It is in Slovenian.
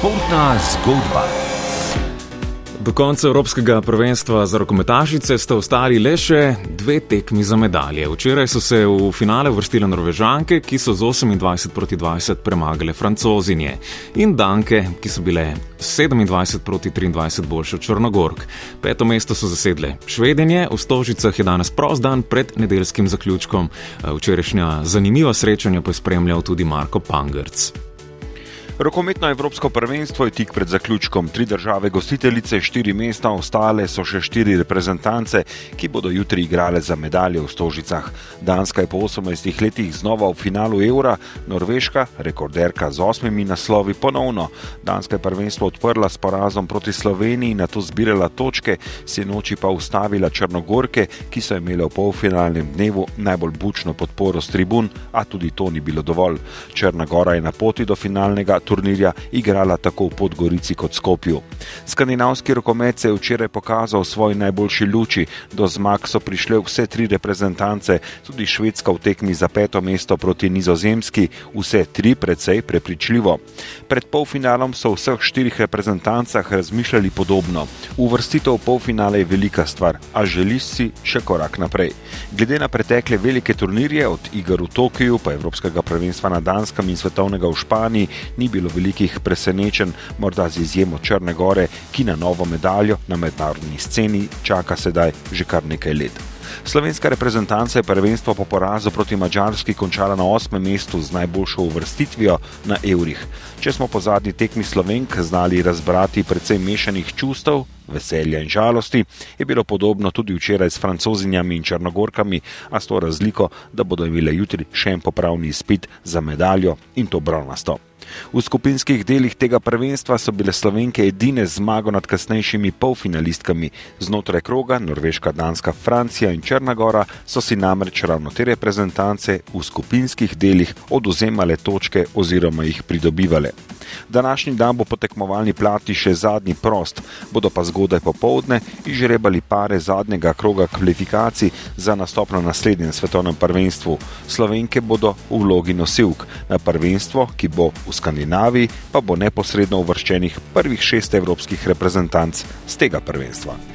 Športna zgodba. Do konca Evropskega prvenstva za rokometašice sta ostali le še dve tekmi za medalje. Včeraj so se v finale vrstile Norvežanke, ki so z 28 proti 20 premagale Francozinje, in Danke, ki so bile 27 proti 23 boljše od Črnogork. Peto mesto so zasedle Švedenje, v Stožicah je danes prost dan pred nedeljskim zaključkom. Včerajšnja zanimiva srečanja pa je spremljal tudi Marko Pangerc. Rokometno Evropsko prvenstvo je tik pred zaključkom. Tri države gostiteljice, štiri mesta, ostale so še štiri reprezentance, ki bodo jutri igrale za medalje v Stožicah. Danska je po 18 letih znova v finalu Eura, Norveška, rekorderka z osmimi naslovi, ponovno. Danska je prvenstvo odprla s porazom proti Sloveniji, na to zbirala točke, se noči pa ustavila Črnogorke, ki so imele v polfinalnem dnevu najbolj bučno podporo s tribun, a tudi to ni bilo dovolj. Črna Gora je na poti do finalnega turnirja igrala tako v Podgorici kot Skopju. Skandinavski rokomet se je včeraj pokazal v svoji najboljši luči, do zmag so prišle vse tri reprezentance, tudi Švedska v tekmi za peto mesto proti Nizozemski, vse tri precej prepričljivo. Pred polfinalom so v vseh štirih reprezentancah razmišljali podobno. Uvrstitev v polfinale je velika stvar, a želiš si še korak naprej. Glede na pretekle velike turnirje, od iger v Tokiu pa Evropskega prvenstva na Danskem in svetovnega v Španiji, ni bilo velikih presenečenj, morda z izjemo Črne Gore, ki na novo medaljo na mednarodni sceni čaka sedaj že kar nekaj let. Slovenska reprezentanca je prvenstvo po porazu proti Mačarski končala na osmem mestu z najboljšo uvrstitvijo na Eurih. Če smo po zadnji tekmi Slovenk znali razbrati precej mešanih čustev, veselja in žalosti, je bilo podobno tudi včeraj s francozinjami in črnogorkami, a s to razliko, da bodo imeli jutri še en popravni izpit za medaljo in to bronasto. V skupinskih delih tega prvenstva so bile slovenke edine zmago nad kasnejšimi polfinalistkami. Znotraj kroga Norveška, Danska, Francija in Črnagora so si namreč ravno te reprezentance v skupinskih delih oduzemale točke oziroma jih pridobivale. Današnji dan bo po tekmovalni plati še zadnji prost, bodo pa zgodaj popovdne izžrebali pare zadnjega kroga kvalifikacij za nastop na naslednjem svetovnem prvenstvu. Slovenke bodo v vlogi nosilk na prvenstvo, ki bo v Skandinaviji, pa bo neposredno uvrščenih prvih šest evropskih reprezentanc z tega prvenstva.